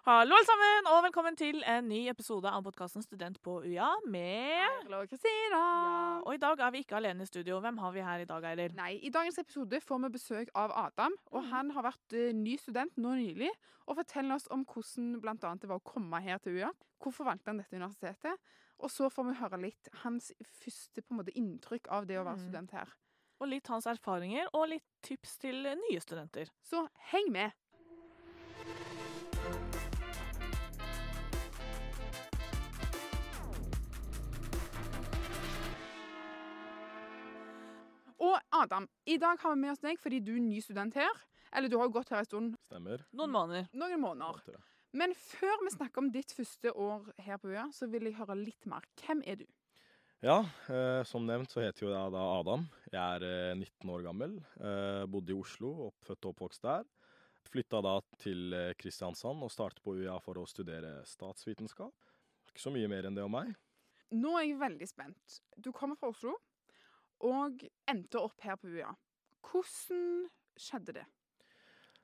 Hallo, alle sammen, og velkommen til en ny episode av podkasten Student på UiA med Hallo, Kristina! ja, Og i dag er vi ikke alene i studio. Hvem har vi her i dag, Eiler? Nei, I dagens episode får vi besøk av Adam. og mm. Han har vært eh, ny student nå nylig og forteller oss om hvordan annet det var å komme her til UiA. Hvorfor valgte han dette universitetet? Og så får vi høre litt hans første på en måte, inntrykk av det å være mm. student her. Og litt hans erfaringer, og litt tips til nye studenter. Så heng med! Og Adam, i dag har vi med oss deg fordi du er ny student her. Eller du har jo gått her en stund, Stemmer. Noen måneder. noen måneder. Men før vi snakker om ditt første år her på UiA, så vil jeg høre litt mer. Hvem er du? Ja, eh, som nevnt så heter jo jeg da Adam. Jeg er eh, 19 år gammel. Eh, bodde i Oslo, oppfødt og oppvokst der. Flytta da til eh, Kristiansand og startet på UiA for å studere statsvitenskap. Ikke så mye mer enn det om meg. Nå er jeg veldig spent. Du kommer fra Oslo og endte opp her på UiA. Hvordan skjedde det?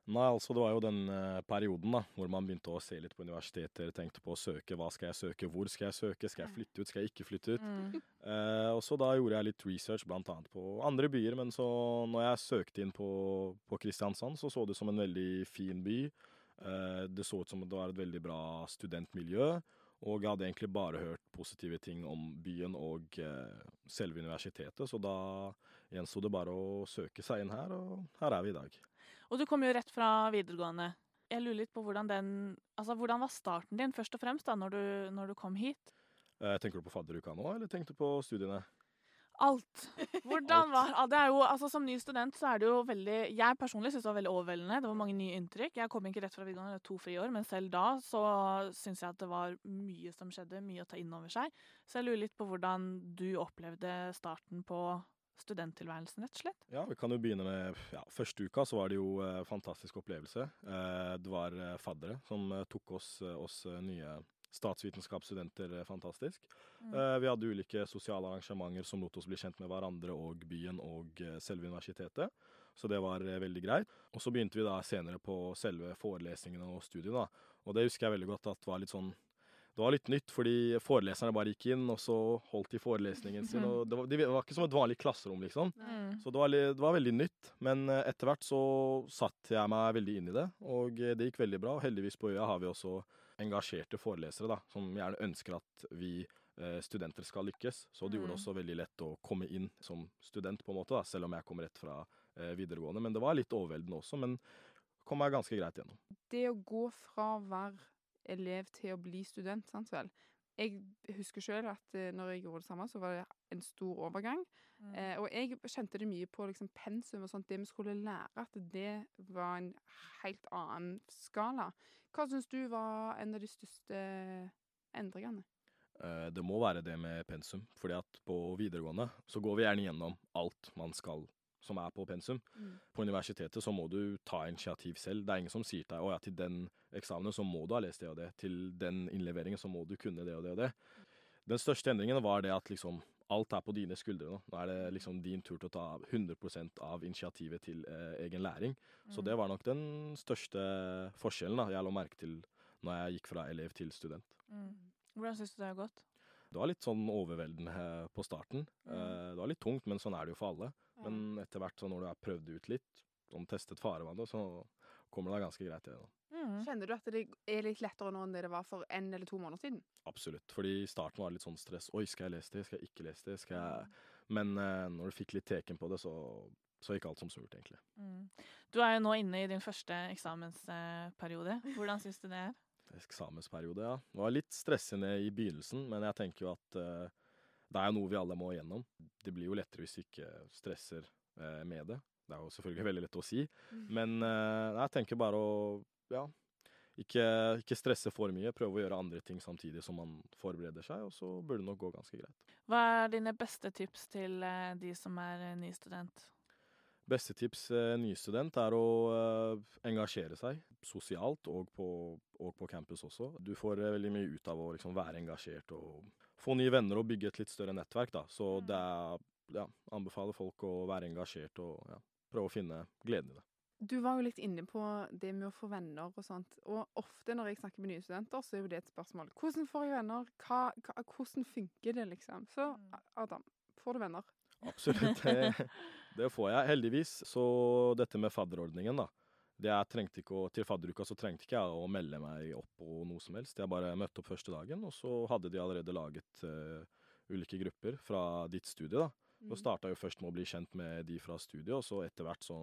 Nei, altså Det var jo den eh, perioden da, hvor man begynte å se litt på universiteter, tenkte på å søke. Hva skal jeg søke, hvor skal jeg søke, skal jeg flytte ut, skal jeg ikke flytte ut? Mm. Eh, og så da gjorde jeg litt research annet på andre byer, men så når jeg søkte inn på, på Kristiansand, så så det ut som en veldig fin by. Eh, det så ut som det var et veldig bra studentmiljø, og jeg hadde egentlig bare hørt positive ting om byen og eh, selve universitetet, så da gjensto det bare å søke seg inn her, og her er vi i dag. Og du kom jo rett fra videregående. Jeg lurer litt på hvordan den Altså, hvordan var starten din, først og fremst, da, når du, når du kom hit? Eh, tenker du på fadderuka nå, eller tenkte du på studiene? Alt. Hvordan var ja, det er jo, altså Som ny student så er det jo veldig Jeg personlig syns det var veldig overveldende. Det var mange nye inntrykk. Jeg kom ikke rett fra videregående, er to friår, men selv da så syns jeg at det var mye som skjedde, mye å ta inn over seg. Så jeg lurer litt på hvordan du opplevde starten på studenttilværelsen, rett og slett. Ja, vi kan jo begynne med ja, Første uka så var det jo eh, fantastisk opplevelse. Eh, det var eh, faddere som eh, tok oss, eh, oss eh, nye statsvitenskapsstudenter eh, fantastisk. Mm. Eh, vi hadde ulike sosiale arrangementer som lot oss bli kjent med hverandre og byen og eh, selve universitetet. Så det var veldig greit. Og så begynte vi da senere på selve forelesningene og studiene. da. Og det husker jeg veldig godt at var litt sånn det var litt nytt, fordi foreleserne bare gikk inn, og så holdt de forelesningen sin. og det var, det var ikke som et vanlig klasserom, liksom. Mm. Så det var, det var veldig nytt, men etter hvert så satte jeg meg veldig inn i det, og det gikk veldig bra. Og heldigvis på øya har vi også engasjerte forelesere da, som gjerne ønsker at vi eh, studenter skal lykkes. Så det gjorde det Mm. også veldig lett å komme inn som student, på en måte, da, selv om jeg kom rett fra eh, videregående. Men det var litt overveldende også, men kom meg ganske greit gjennom. Det å gå fra å være elev til å bli student, sant vel? Jeg husker sjøl at eh, når jeg gjorde det samme, så var det en stor overgang. Mm. Eh, og jeg kjente det mye på liksom, pensum og sånt, det vi skulle lære, at det var en helt annen skala. Hva syns du var en av de største endringene? Eh, Det må være det med pensum, fordi at på videregående så går vi gjerne gjennom alt man skal som er på pensum. På universitetet så må du ta initiativ selv. Det er ingen som sier til deg å ja, til den eksamen så må du ha lest det og det. Til den innleveringen så må du kunne det og det og det. Den største endringen var det at liksom alt er på dine skuldre nå. Nå er det liksom din tur til å ta 100% av initiativet til eh, egen læring. Så det var nok den største forskjellen da, jeg la merke til når jeg gikk fra elev til student. Mm. Hvordan syns du det har gått? Det var litt sånn overveldende på starten. Mm. Eh, Det var litt tungt, men sånn er det jo for alle. Men etter hvert, så når du har prøvd ut litt, sånn testet farevannet, så kommer det deg ganske greit gjennom. Mm. Kjenner du at det er litt lettere nå enn det det var for en eller to måneder siden? Absolutt. Fordi i starten var det litt sånn stress. Oi, skal jeg lese det? Skal jeg ikke lese det? Skal jeg Men eh, når du fikk litt teken på det, så, så gikk alt som surt, egentlig. Mm. Du er jo nå inne i din første eksamensperiode. Hvordan syns du det er? Eksamensperiode, ja. Det var litt stressende i begynnelsen, men jeg tenker jo at eh, det er jo noe vi alle må igjennom. Det blir jo lettere hvis vi ikke stresser eh, med det. Det er jo selvfølgelig veldig lett å si, men eh, jeg tenker bare å ja, ikke, ikke stresse for mye. Prøve å gjøre andre ting samtidig som man forbereder seg, og så burde det nok gå ganske greit. Hva er dine beste tips til eh, de som er eh, ny student? Beste tips nystudent er å engasjere seg sosialt og på, og på campus også. Du får veldig mye ut av å liksom, være engasjert og få nye venner og bygge et litt større nettverk. Da. Så Mm. det er ja, anbefaler folk å være engasjert og ja, prøve å finne gleden i det. Du var jo litt inne på det med å få venner og sånt. Og ofte når jeg snakker med nye studenter, så er jo det et spørsmål. Hvordan får jeg venner? Hva, hva, hvordan funker det, liksom? Så Mm. Adam, får du venner? Absolutt. Det, det får jeg, heldigvis. Så dette med fadderordningen, da. Det jeg trengte ikke å, Til fadderuka så trengte ikke jeg å melde meg opp på noe som helst. Jeg bare møtte opp første dagen, og så hadde de allerede laget uh, ulike grupper fra ditt studie. da. Mm. Og starta jo først med å bli kjent med de fra studiet, og så etter hvert, så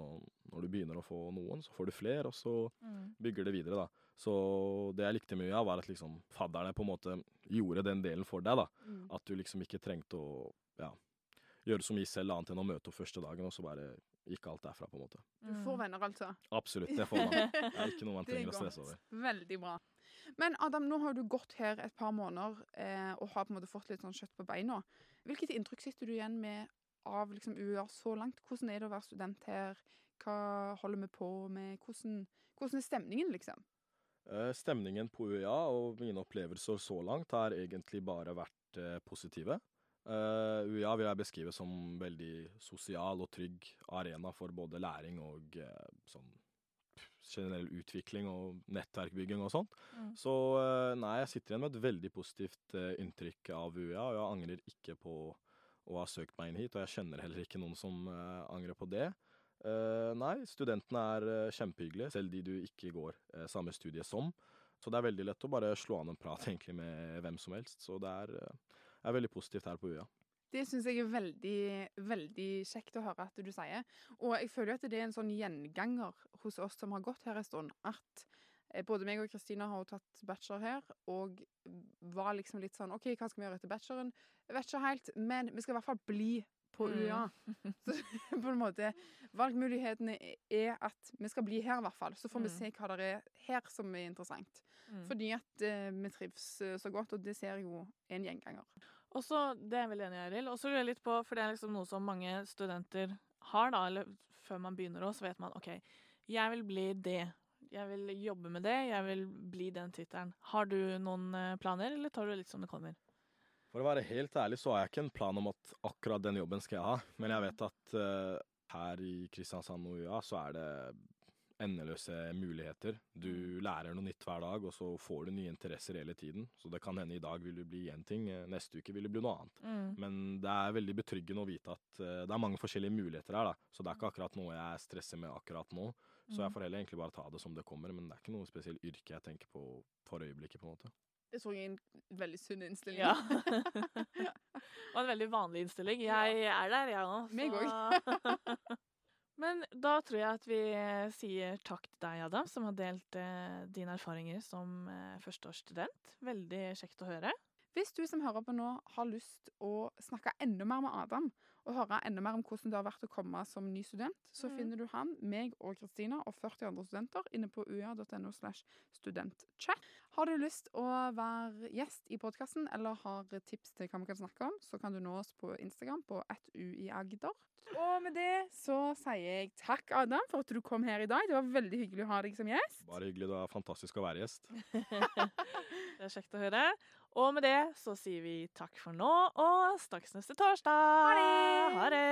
når du begynner å få noen, så får du flere, og så Mm. bygger det videre, da. Så det jeg likte mye av, var at liksom fadderne på en måte gjorde den delen for deg, da. Mm. At du liksom ikke trengte å ja, gjøre så mye selv annet enn å møte opp første dagen, og så bare gikk alt derfra, på en måte. Du får venner, altså. Absolutt, det får man. Det er ikke noe man er trenger å stresse over. Veldig bra. Men Adam, nå har du gått her et par måneder eh, og har på en måte fått litt sånn kjøtt på beina. Hvilket inntrykk sitter du igjen med av liksom, UiA så langt? Hvordan er det å være student her? Hva holder vi på med? Hvordan, hvordan er stemningen, liksom? Eh, Stemningen på UiA og mine opplevelser så langt har egentlig bare vært eh, positive. Eh, UiA vil jeg beskrive som veldig sosial og trygg arena for både læring og sånn generell utvikling og nettverkbygging og sånt. Mm. Så eh, nei, jeg sitter igjen med et veldig positivt eh, inntrykk av UiA, og jeg angrer ikke på å ha søkt meg inn hit, og jeg kjenner heller ikke noen som eh, angrer på det. Nei, studentene er kjempehyggelige, selv de du ikke går samme studie som. Så det er veldig lett å bare slå an en prat egentlig med hvem som helst. Så det er, er veldig positivt her på UiA. Det syns jeg er veldig, veldig kjekt å høre at du sier. Og jeg føler at det er en sånn gjenganger hos oss som har gått her en stund, at eh, både meg og Kristina har jo tatt bachelor her, og var liksom litt sånn OK, hva skal vi gjøre etter bacheloren? Jeg vet ikke helt, men vi skal i hvert fall bli på Mm. Så på en måte Valgmulighetene er at vi skal bli her, i hvert fall. Så får vi Mm. se hva det er her som er interessant. Mm. Fordi at eh, vi trives eh, så godt, og det ser jeg jo er en gjenganger. Og så, Det er jeg veldig enig i, Arild. Og så lurer jeg litt på, for det er liksom noe som mange studenter har, da, eller før man begynner òg, så vet man OK, jeg vil bli det. Jeg vil jobbe med det. Jeg vil bli den tittelen. Har du noen eh, planer, eller tar du det litt som det kommer? For å være helt ærlig så har jeg ikke en plan om at akkurat den jobben skal jeg ha, men jeg vet at uh, her i Kristiansand og UiA så er det endeløse muligheter. Du lærer noe nytt hver dag, og så får du nye interesser hele tiden. Så det kan hende i dag vil du bli én ting, eh, neste uke vil det bli noe annet. Mm. Men det er veldig betryggende å vite at eh, det er mange forskjellige muligheter her, da. Så det er ikke akkurat noe jeg stresser med akkurat nå. Så jeg Mm. får heller egentlig bare ta det som det kommer, men det er ikke noe spesielt yrke jeg tenker på for øyeblikket, på en måte. Det så jeg en veldig sunn innstilling. Ja. Og en veldig vanlig innstilling. Jeg er der, jeg òg. Meg Men da tror jeg at vi eh, sier takk til deg, Adam, som har delt eh, dine erfaringer som eh, førsteårsstudent. Veldig kjekt å høre. Hvis du som hører på nå har lyst å snakke enda mer med Adam, og høre enda mer om hvordan det har vært å komme som ny student, så mm. finner du han, meg og Kristina og 40 andre studenter inne på ua.no slash studentchat. Har du lyst å være gjest i podkasten eller har tips til hva vi kan snakke om, så kan du nå oss på Instagram på atuiagder. Og med det så sier jeg takk, Adam, for at du kom her i dag. Det var veldig hyggelig å ha deg som gjest. Bare hyggelig, det var fantastisk å være gjest. Det er kjekt å høre. Og med det så sier vi takk for nå, og snakkes neste torsdag. Ha det! Ha det.